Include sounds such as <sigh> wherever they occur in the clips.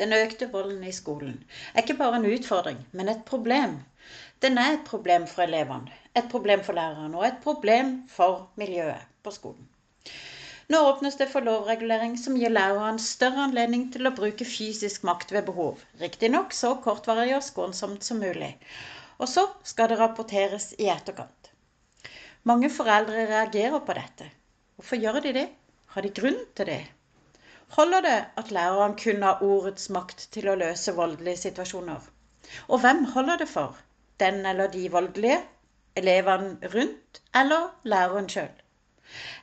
Den økte volden i skolen er ikke bare en utfordring, men et problem. Den er et problem for elevene, et problem for lærerne og et problem for miljøet på skolen. Nå åpnes det for lovregulering som gir læreren større anledning til å bruke fysisk makt ved behov. Riktignok så kortvarig og skånsomt som mulig. Og så skal det rapporteres i etterkant. Mange foreldre reagerer på dette. Hvorfor gjør de det? Har de grunn til det? Holder det at læreren kun har ordets makt til å løse voldelige situasjoner? Og hvem holder det for? Den eller de voldelige? Elevene rundt? Eller læreren sjøl?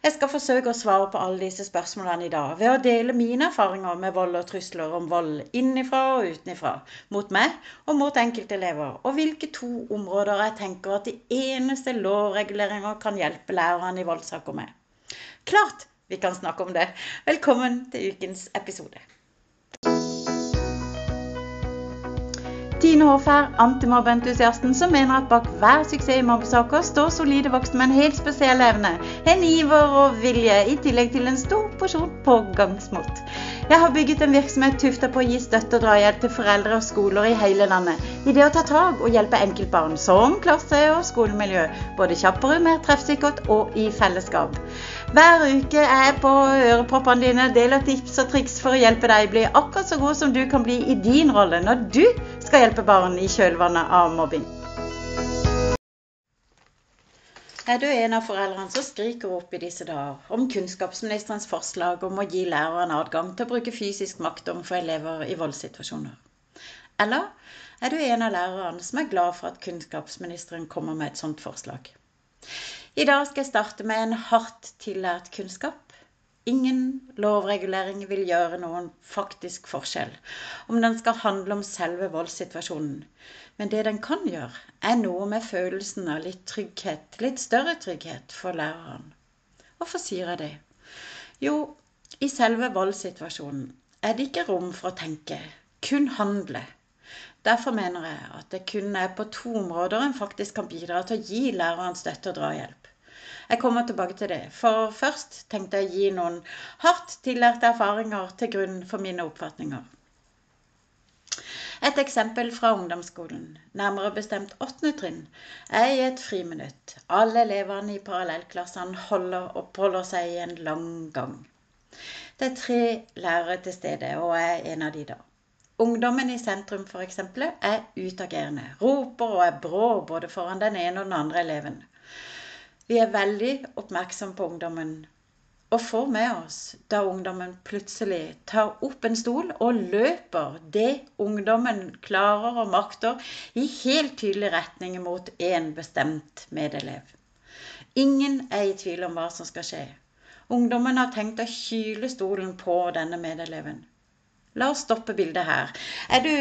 Jeg skal forsøke å svare på alle disse spørsmålene i dag ved å dele mine erfaringer med vold og trusler om vold innenfra og utenfra, mot meg og mot enkeltelever, og hvilke to områder jeg tenker at de eneste lovreguleringer kan hjelpe lærerne i voldssaker med. Klart vi kan snakke om det. Velkommen til ukens episode. Tine Håfær, antimobbeentusiasten som mener at bak hver suksess i mobbesaker står solide voksne med en helt spesiell evne, en iver og vilje, i tillegg til en stor porsjon pågangsmot. Jeg har bygget en virksomhet tufta på å gi støtte og drahjelp til foreldre og skoler i hele landet. I det å ta tak og hjelpe enkeltbarn, som klasse- og skolemiljø, både kjappere, mer treffsikkert og i fellesskap. Hver uke er jeg på øreproppene dine, deler tips og triks for å hjelpe deg bli akkurat så god som du kan bli i din rolle når du skal hjelpe barn i kjølvannet av mobbing. Er du en av foreldrene som skriker opp i disse dager om kunnskapsministerens forslag om å gi læreren adgang til å bruke fysisk makt overfor elever i voldssituasjoner? Eller er du en av lærerne som er glad for at kunnskapsministeren kommer med et sånt forslag? I dag skal jeg starte med en hardt tillært kunnskap. Ingen lovregulering vil gjøre noen faktisk forskjell om den skal handle om selve voldssituasjonen. Men det den kan gjøre, er noe med følelsen av litt trygghet, litt større trygghet for læreren. Hvorfor sier jeg det? Jo, i selve voldssituasjonen er det ikke rom for å tenke, kun handle. Derfor mener jeg at det kun er på to områder en faktisk kan bidra til å gi læreren støtte og drahjelp. Jeg kommer tilbake til det. For først tenkte jeg å gi noen hardt tillærte erfaringer til grunn for mine oppfatninger. Et eksempel fra ungdomsskolen, nærmere bestemt åttende trinn, er i et friminutt. Alle elevene i parallellklassene holder oppholder seg i en lang gang. Det er tre lærere til stede, og jeg er en av de da. Ungdommen i sentrum f.eks. er utagerende, roper og er brå både foran den ene og den andre eleven. Vi er veldig oppmerksomme på ungdommen og får med oss da ungdommen plutselig tar opp en stol og løper det ungdommen klarer og makter, i helt tydelig retning mot én bestemt medelev. Ingen er i tvil om hva som skal skje. Ungdommen har tenkt å kyle stolen på denne medeleven. La oss stoppe bildet her. Er du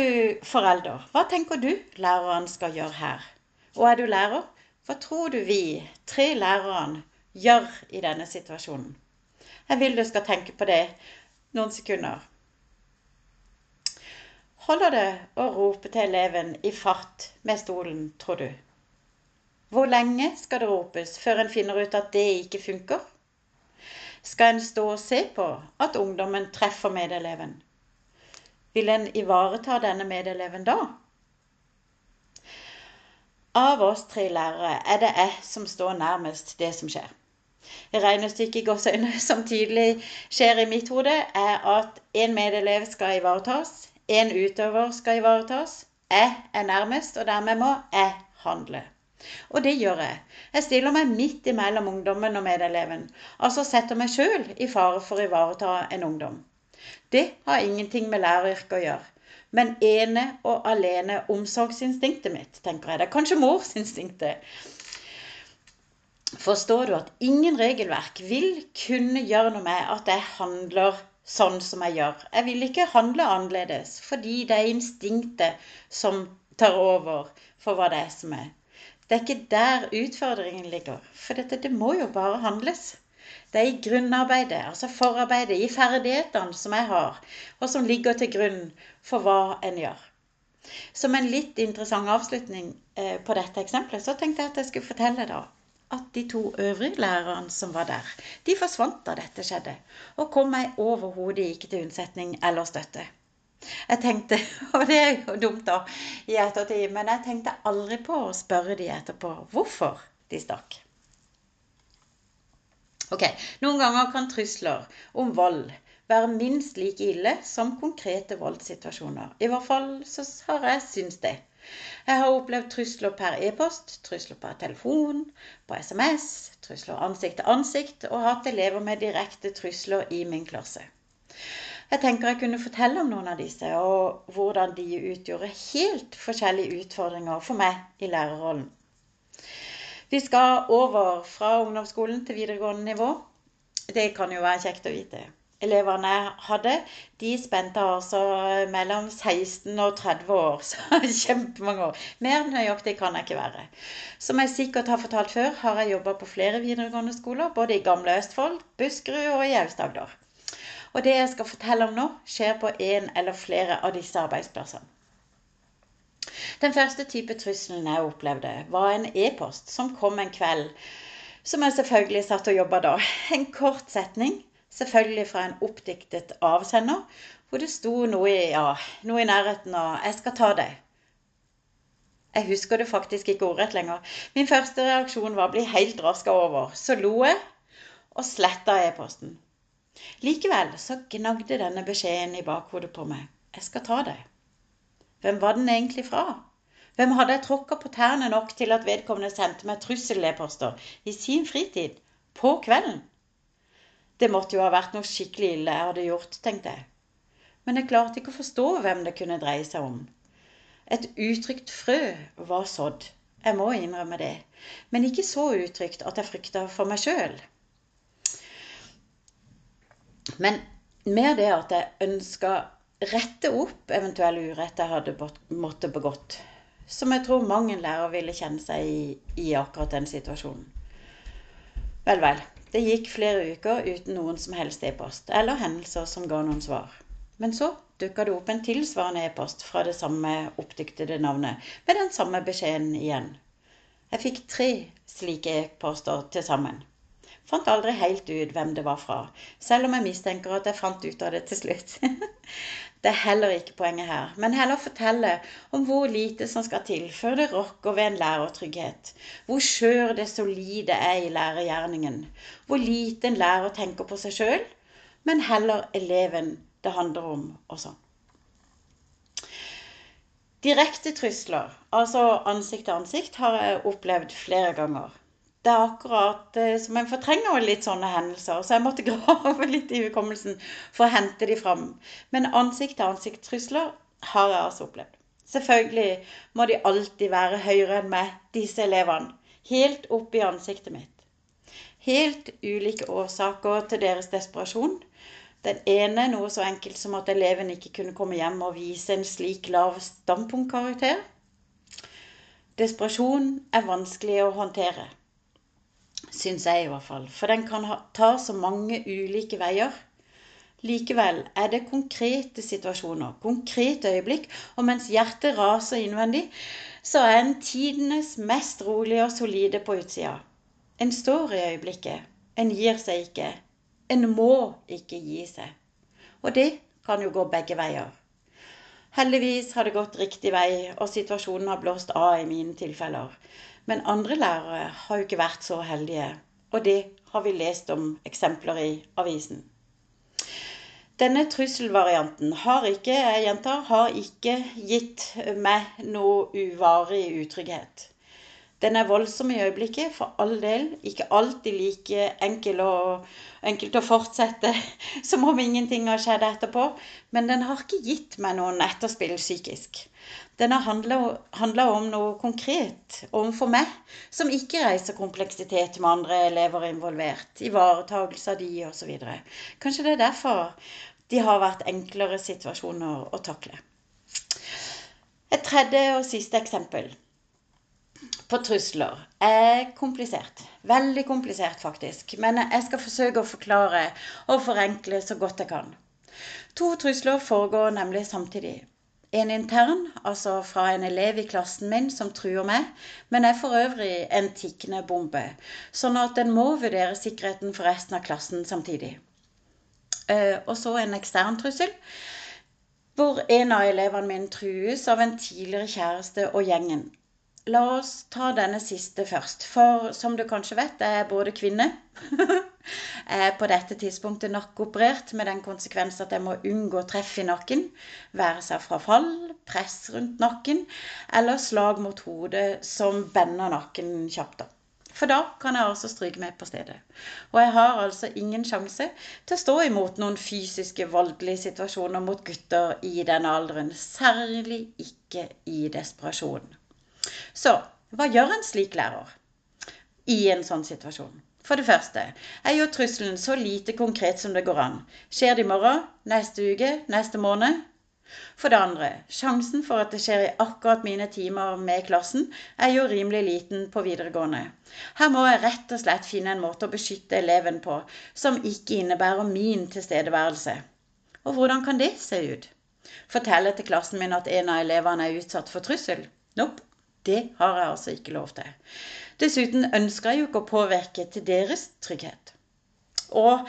forelder, hva tenker du læreren skal gjøre her? Og er du lærer, hva tror du vi, tre lærerne, gjør i denne situasjonen? Jeg vil du skal tenke på det noen sekunder. Holder det å rope til eleven i fart med stolen, tror du? Hvor lenge skal det ropes før en finner ut at det ikke funker? Skal en stå og se på at ungdommen treffer medeleven? Vil en ivareta denne medeleven da? Av oss tre lærere er det jeg som står nærmest det som skjer. Regnestykket i gåseøyne <laughs> som tydelig skjer i mitt hode, er at en medelev skal ivaretas, en utøver skal ivaretas. Jeg er nærmest, og dermed må jeg handle. Og det gjør jeg. Jeg stiller meg midt imellom ungdommen og medeleven. Altså setter meg sjøl i fare for å ivareta en ungdom. Det har ingenting med læreryrket å gjøre men ene og alene omsorgsinstinktet mitt, tenker jeg. Det er kanskje morsinstinktet. Forstår du at ingen regelverk vil kunne gjøre noe med at jeg handler sånn som jeg gjør. Jeg vil ikke handle annerledes, fordi det er instinktet som tar over for hva det er som er. Det er ikke der utfordringen ligger. For dette, det må jo bare handles. Det er i grunnarbeidet, altså forarbeidet, i ferdighetene som jeg har, og som ligger til grunn for hva en gjør. Som en litt interessant avslutning eh, på dette eksempelet, så tenkte jeg at jeg skulle fortelle da at de to øvrige lærerne som var der, de forsvant da dette skjedde, og kom meg overhodet ikke til unnsetning eller støtte. Jeg tenkte, <laughs> og det er jo dumt da i ettertid, men jeg tenkte aldri på å spørre de etterpå hvorfor de stakk. Ok, Noen ganger kan trusler om vold være minst like ille som konkrete voldssituasjoner. I hvert fall så har jeg syntes det. Jeg har opplevd trusler per e-post, trusler per telefon, på SMS, trusler ansikt til ansikt, og hatt elever med direkte trusler i min klasse. Jeg tenker jeg kunne fortelle om noen av disse, og hvordan de utgjorde helt forskjellige utfordringer for meg i lærerrollen. Vi skal over fra ungdomsskolen til videregående nivå. Det kan jo være kjekt å vite elevene hadde, de spente altså mellom 16 og 30 år. Så <laughs> kjempemange år. Mer nøyaktig kan jeg ikke være. Som jeg sikkert har fortalt før, har jeg jobba på flere videregående skoler, både i Gamle Østfold, Buskerud og i Aust-Agder. Og det jeg skal fortelle om nå, skjer på en eller flere av disse arbeidsplassene. Den første type trusselen jeg opplevde, var en e-post som kom en kveld. Som jeg selvfølgelig satt og jobba da. En kort setning Selvfølgelig fra en oppdiktet avsender, hvor det sto noe i, ja, noe i nærheten av 'Jeg skal ta deg'. Jeg husker det faktisk ikke ordrett lenger. Min første reaksjon var å bli helt raska over. Så lo jeg og sletta e-posten. Likevel så gnagde denne beskjeden i bakhodet på meg. Jeg skal ta deg. Hvem var den egentlig fra? Hvem hadde jeg tråkka på tærne nok til at vedkommende sendte meg trussel-e-poster i sin fritid? På kvelden? Det måtte jo ha vært noe skikkelig ille jeg hadde gjort, tenkte jeg. Men jeg klarte ikke å forstå hvem det kunne dreie seg om. Et utrygt frø var sådd, jeg må innrømme det, men ikke så utrygt at jeg frykta for meg sjøl. Men mer det at jeg ønska rette opp eventuell urett jeg hadde måttet begått. Som jeg tror mange lærere ville kjenne seg i, i akkurat den situasjonen. Vel, vel. Det gikk flere uker uten noen som helst e-post eller hendelser som ga noen svar. Men så dukka det opp en tilsvarende e-post fra det samme oppdiktede navnet, med den samme beskjeden igjen. Jeg fikk tre slike e-poster til sammen. Fant aldri helt ut hvem det var fra, selv om jeg mistenker at jeg fant ut av det til slutt. <laughs> Det er heller ikke poenget her, men heller fortelle om hvor lite som skal til før det rokker ved en lærertrygghet. Hvor skjør det solide er i lærergjerningen. Hvor lite en lærer tenker på seg sjøl, men heller eleven det handler om, og sånn. Direkte trusler, altså ansikt til ansikt, har jeg opplevd flere ganger det er akkurat eh, som en fortrenger litt sånne hendelser. Så jeg måtte <laughs> grave litt i hukommelsen for å hente de fram. Men ansikt-til-ansikt-trusler har jeg altså opplevd. Selvfølgelig må de alltid være høyere enn meg, disse elevene. Helt opp i ansiktet mitt. Helt ulike årsaker til deres desperasjon. Den ene noe så enkelt som at eleven ikke kunne komme hjem og vise en slik lav standpunktkarakter. Desperasjon er vanskelig å håndtere. Syns jeg i hvert fall. For den kan ta så mange ulike veier. Likevel er det konkrete situasjoner, konkrete øyeblikk, og mens hjertet raser innvendig, så er en tidenes mest rolige og solide på utsida. En står i øyeblikket. En gir seg ikke. En må ikke gi seg. Og det kan jo gå begge veier. Heldigvis har det gått riktig vei, og situasjonen har blåst av i mine tilfeller. Men andre lærere har jo ikke vært så heldige, og det har vi lest om eksempler i avisen. Denne trusselvarianten har ikke, jeg gjentar, har ikke gitt meg noe uvarig utrygghet. Den er voldsom i øyeblikket, for all del. Ikke alltid like enkel å, enkelt å fortsette <laughs> som om ingenting har skjedd etterpå. Men den har ikke gitt meg noen etterspill psykisk. Den har handla om noe konkret overfor meg, som ikke reiser kompleksitet med andre elever involvert. Ivaretakelse av de osv. Kanskje det er derfor de har vært enklere situasjoner å takle. Et tredje og siste eksempel på trusler er komplisert. Veldig komplisert, faktisk. Men jeg skal forsøke å forklare og forenkle så godt jeg kan. To trusler foregår nemlig samtidig. En intern, altså fra en elev i klassen min som truer meg, men er for øvrig en tikkende bombe. Sånn at en må vurdere sikkerheten for resten av klassen samtidig. Eh, og så en ekstern trussel. hvor en av elevene mine trues av en tidligere kjæreste og gjengen. La oss ta denne siste først. For som du kanskje vet, jeg er både kvinne Jeg <laughs> er på dette tidspunktet nakkeoperert med den konsekvens at jeg må unngå treff i nakken, være seg fra fall, press rundt nakken eller slag mot hodet som bender nakken kjapt opp. For da kan jeg altså stryke meg på stedet. Og jeg har altså ingen sjanse til å stå imot noen fysiske, voldelige situasjoner mot gutter i denne alderen. Særlig ikke i desperasjon. Så hva gjør en slik lærer i en sånn situasjon? For det første er jo trusselen så lite konkret som det går an. Skjer det i morgen, neste uke, neste måned? For det andre, sjansen for at det skjer i akkurat mine timer med klassen, er jo rimelig liten på videregående. Her må jeg rett og slett finne en måte å beskytte eleven på som ikke innebærer min tilstedeværelse. Og hvordan kan det se ut? Fortelle til klassen min at en av elevene er utsatt for trussel? Nope. Det har jeg altså ikke lov til. Dessuten ønsker jeg jo ikke å påvirke til deres trygghet. Og,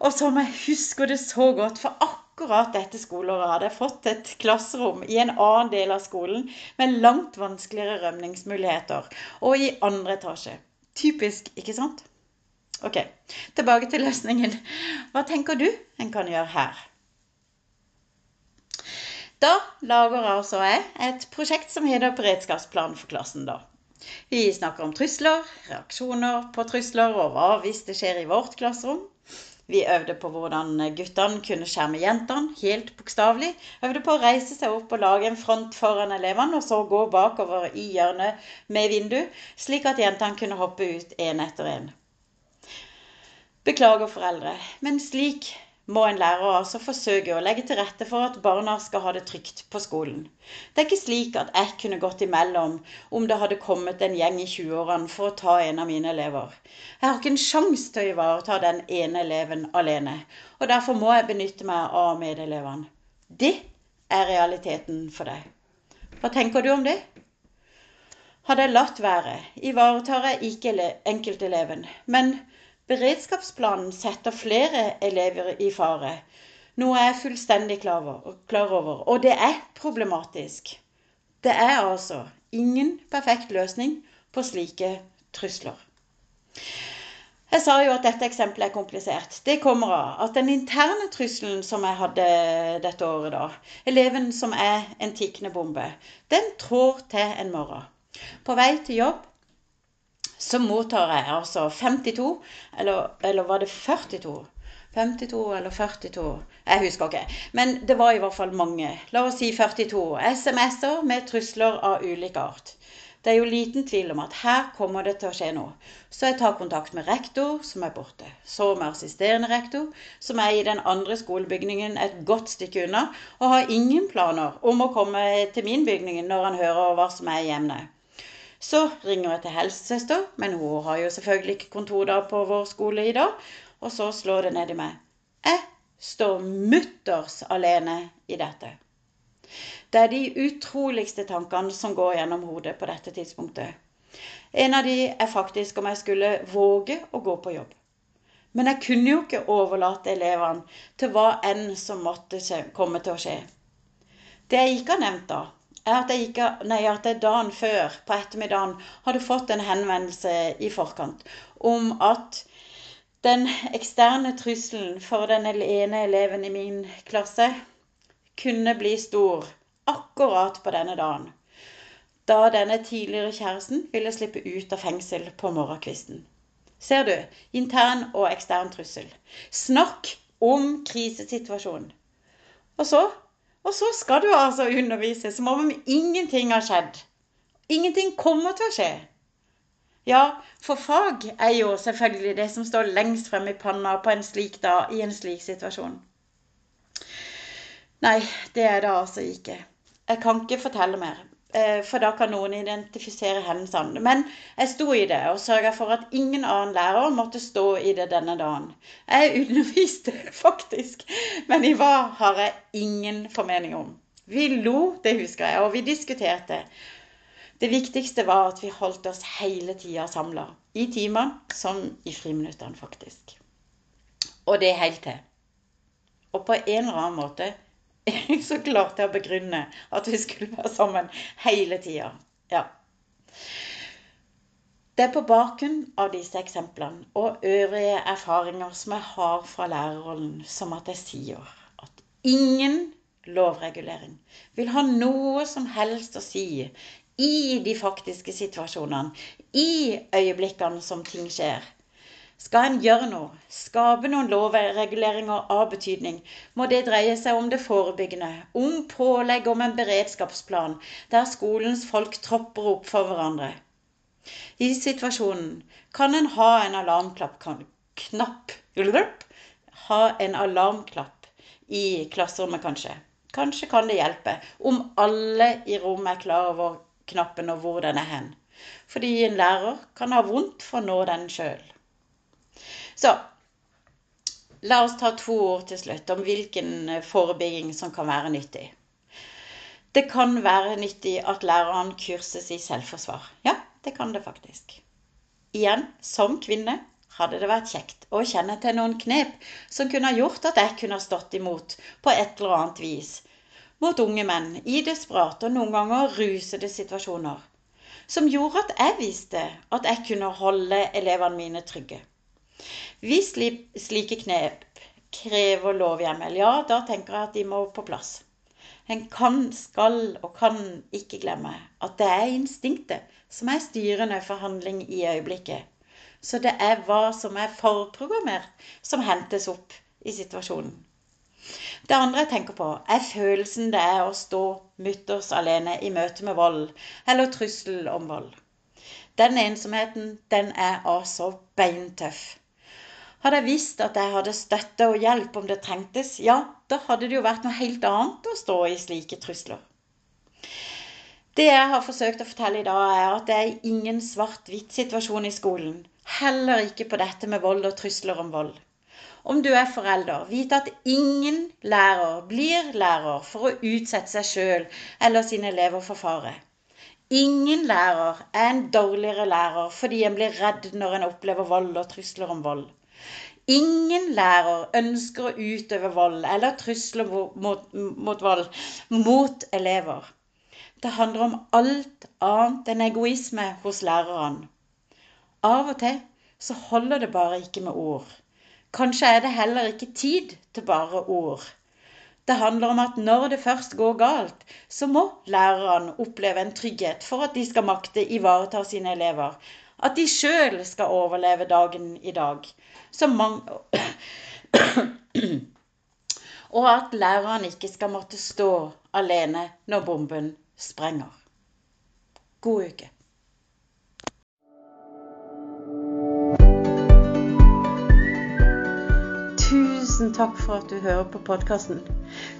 og som jeg husker det så godt, for akkurat dette skoleåret hadde jeg fått et klasserom i en annen del av skolen med langt vanskeligere rømningsmuligheter, og i andre etasje. Typisk, ikke sant? Ok, tilbake til løsningen. Hva tenker du en kan gjøre her? Da lager altså jeg et prosjekt som heter Beredskapsplan for klassen. da. Vi snakker om trusler, reaksjoner på trusler og hva hvis det skjer i vårt klasserom. Vi øvde på hvordan guttene kunne skjerme jentene, helt bokstavelig. Øvde på å reise seg opp og lage en front foran elevene, og så gå bakover i hjørnet med vindu, slik at jentene kunne hoppe ut én etter én. Beklager, foreldre, men slik må en lærer altså forsøke å legge til rette for at barna skal ha det trygt på skolen. Det er ikke slik at jeg kunne gått imellom om det hadde kommet en gjeng i 20-årene for å ta en av mine elever. Jeg har ikke en sjanse til å ivareta den ene eleven alene, og derfor må jeg benytte meg av medelevene. Det er realiteten for deg. Hva tenker du om det? Hadde jeg latt være, ivaretar jeg ikke enkelteleven, men Beredskapsplanen setter flere elever i fare, noe jeg er fullstendig klar over, og det er problematisk. Det er altså ingen perfekt løsning på slike trusler. Jeg sa jo at dette eksempelet er komplisert. Det kommer av at den interne trusselen som jeg hadde dette året, da, eleven som er en tikkende bombe, den trår til en morgen. På vei til jobb så mottar jeg altså 52, eller, eller var det 42? 52 eller 42, jeg husker ikke. Men det var i hvert fall mange. La oss si 42 SMS-er med trusler av ulik art. Det er jo liten tvil om at her kommer det til å skje noe. Så jeg tar kontakt med rektor, som er borte. Så med assisterende rektor, som er i den andre skolebygningen et godt stykke unna, og har ingen planer om å komme til min bygning når han hører hva som er i emnet. Så ringer jeg til helsesøster, men hun har jo selvfølgelig ikke kontor da på vår skole i dag. Og så slår det ned i meg. Jeg står mutters alene i dette. Det er de utroligste tankene som går gjennom hodet på dette tidspunktet. En av de er faktisk om jeg skulle våge å gå på jobb. Men jeg kunne jo ikke overlate elevene til hva enn som måtte komme til å skje. Det jeg ikke har nevnt da, er at jeg, ikke, nei, at jeg dagen før, på ettermiddagen, hadde fått en henvendelse i forkant om at den eksterne trusselen for den ene eleven i min klasse kunne bli stor akkurat på denne dagen. Da denne tidligere kjæresten ville slippe ut av fengsel på morgenkvisten. Ser du? Intern og ekstern trussel. Snakk om krisesituasjon. Og så og så skal du altså undervise som om ingenting har skjedd. Ingenting kommer til å skje. Ja, for fag er jo selvfølgelig det som står lengst frem i panna på en slik dag, i en slik situasjon. Nei, det er det altså ikke. Jeg kan ikke fortelle mer. Eh, for da kan noen identifisere hendelsene. Men jeg sto i det og sørga for at ingen annen lærer måtte stå i det denne dagen. Jeg underviste <laughs> faktisk, men i hva har jeg ingen formening om. Vi lo, det husker jeg, og vi diskuterte. Det viktigste var at vi holdt oss hele tida samla. I timene som i friminuttene, faktisk. Og det helt til. Og på en eller annen måte <laughs> så klarte jeg å begrunne at vi skulle være sammen hele tida. Ja. Det er på bakgrunn av disse eksemplene og øvrige erfaringer som jeg har fra lærerrollen, som at jeg sier at ingen lovregulering vil ha noe som helst å si i de faktiske situasjonene, i øyeblikkene som ting skjer. Skal en gjøre noe, skape noen lovreguleringer av betydning, må det dreie seg om det forebyggende, om pålegg om en beredskapsplan der skolens folk tropper opp for hverandre. I situasjonen kan en ha en alarmklapp knapp, ha en alarmklapp i klasserommet, kanskje. Kanskje kan det hjelpe om alle i rommet er klar over knappen og hvor den er hen. Fordi en lærer kan ha vondt for å nå den sjøl. Så la oss ta to ord til slutt om hvilken eh, forebygging som kan være nyttig. Det kan være nyttig at læreren kurses i selvforsvar. Ja, det kan det faktisk. Igjen, som kvinne hadde det vært kjekt å kjenne til noen knep som kunne ha gjort at jeg kunne ha stått imot på et eller annet vis mot unge menn i desperate og noen ganger rusede situasjoner. Som gjorde at jeg visste at jeg kunne holde elevene mine trygge. Hvis slike knep krever lovhjemmel, ja, da tenker jeg at de må på plass. En kan, skal og kan ikke glemme at det er instinktet som er styrende for handling i øyeblikket. Så det er hva som er forprogrammert, som hentes opp i situasjonen. Det andre jeg tenker på, er følelsen det er å stå mutters alene i møte med vold eller trussel om vold. Den ensomheten, den er altså beintøff. Hadde jeg visst at jeg hadde støtte og hjelp om det trengtes, ja, da hadde det jo vært noe helt annet å stå i slike trusler. Det jeg har forsøkt å fortelle i dag, er at det er ingen svart-hvitt-situasjon i skolen. Heller ikke på dette med vold og trusler om vold. Om du er forelder, vit at ingen lærer blir lærer for å utsette seg sjøl eller sine elever for fare. Ingen lærer er en dårligere lærer fordi en blir redd når en opplever vold og trusler om vold. Ingen lærer ønsker å utøve vold eller trusler mot, mot vold mot elever. Det handler om alt annet enn egoisme hos lærerne. Av og til så holder det bare ikke med ord. Kanskje er det heller ikke tid til bare ord. Det handler om at når det først går galt, så må lærerne oppleve en trygghet for at de skal makte ivareta sine elever. At de sjøl skal overleve dagen i dag som mange <clears throat> Og at læreren ikke skal måtte stå alene når bomben sprenger. God uke. Tusen takk for at du hører på podkasten.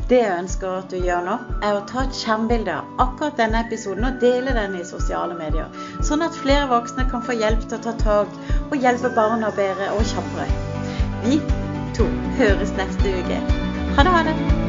Det jeg ønsker at du gjør nå, er å ta et skjermbilde av akkurat denne episoden og dele den i sosiale medier, sånn at flere voksne kan få hjelp til å ta tak og hjelpe barna bedre og kjappere. Vi to høres neste uke. Ha det, ha det.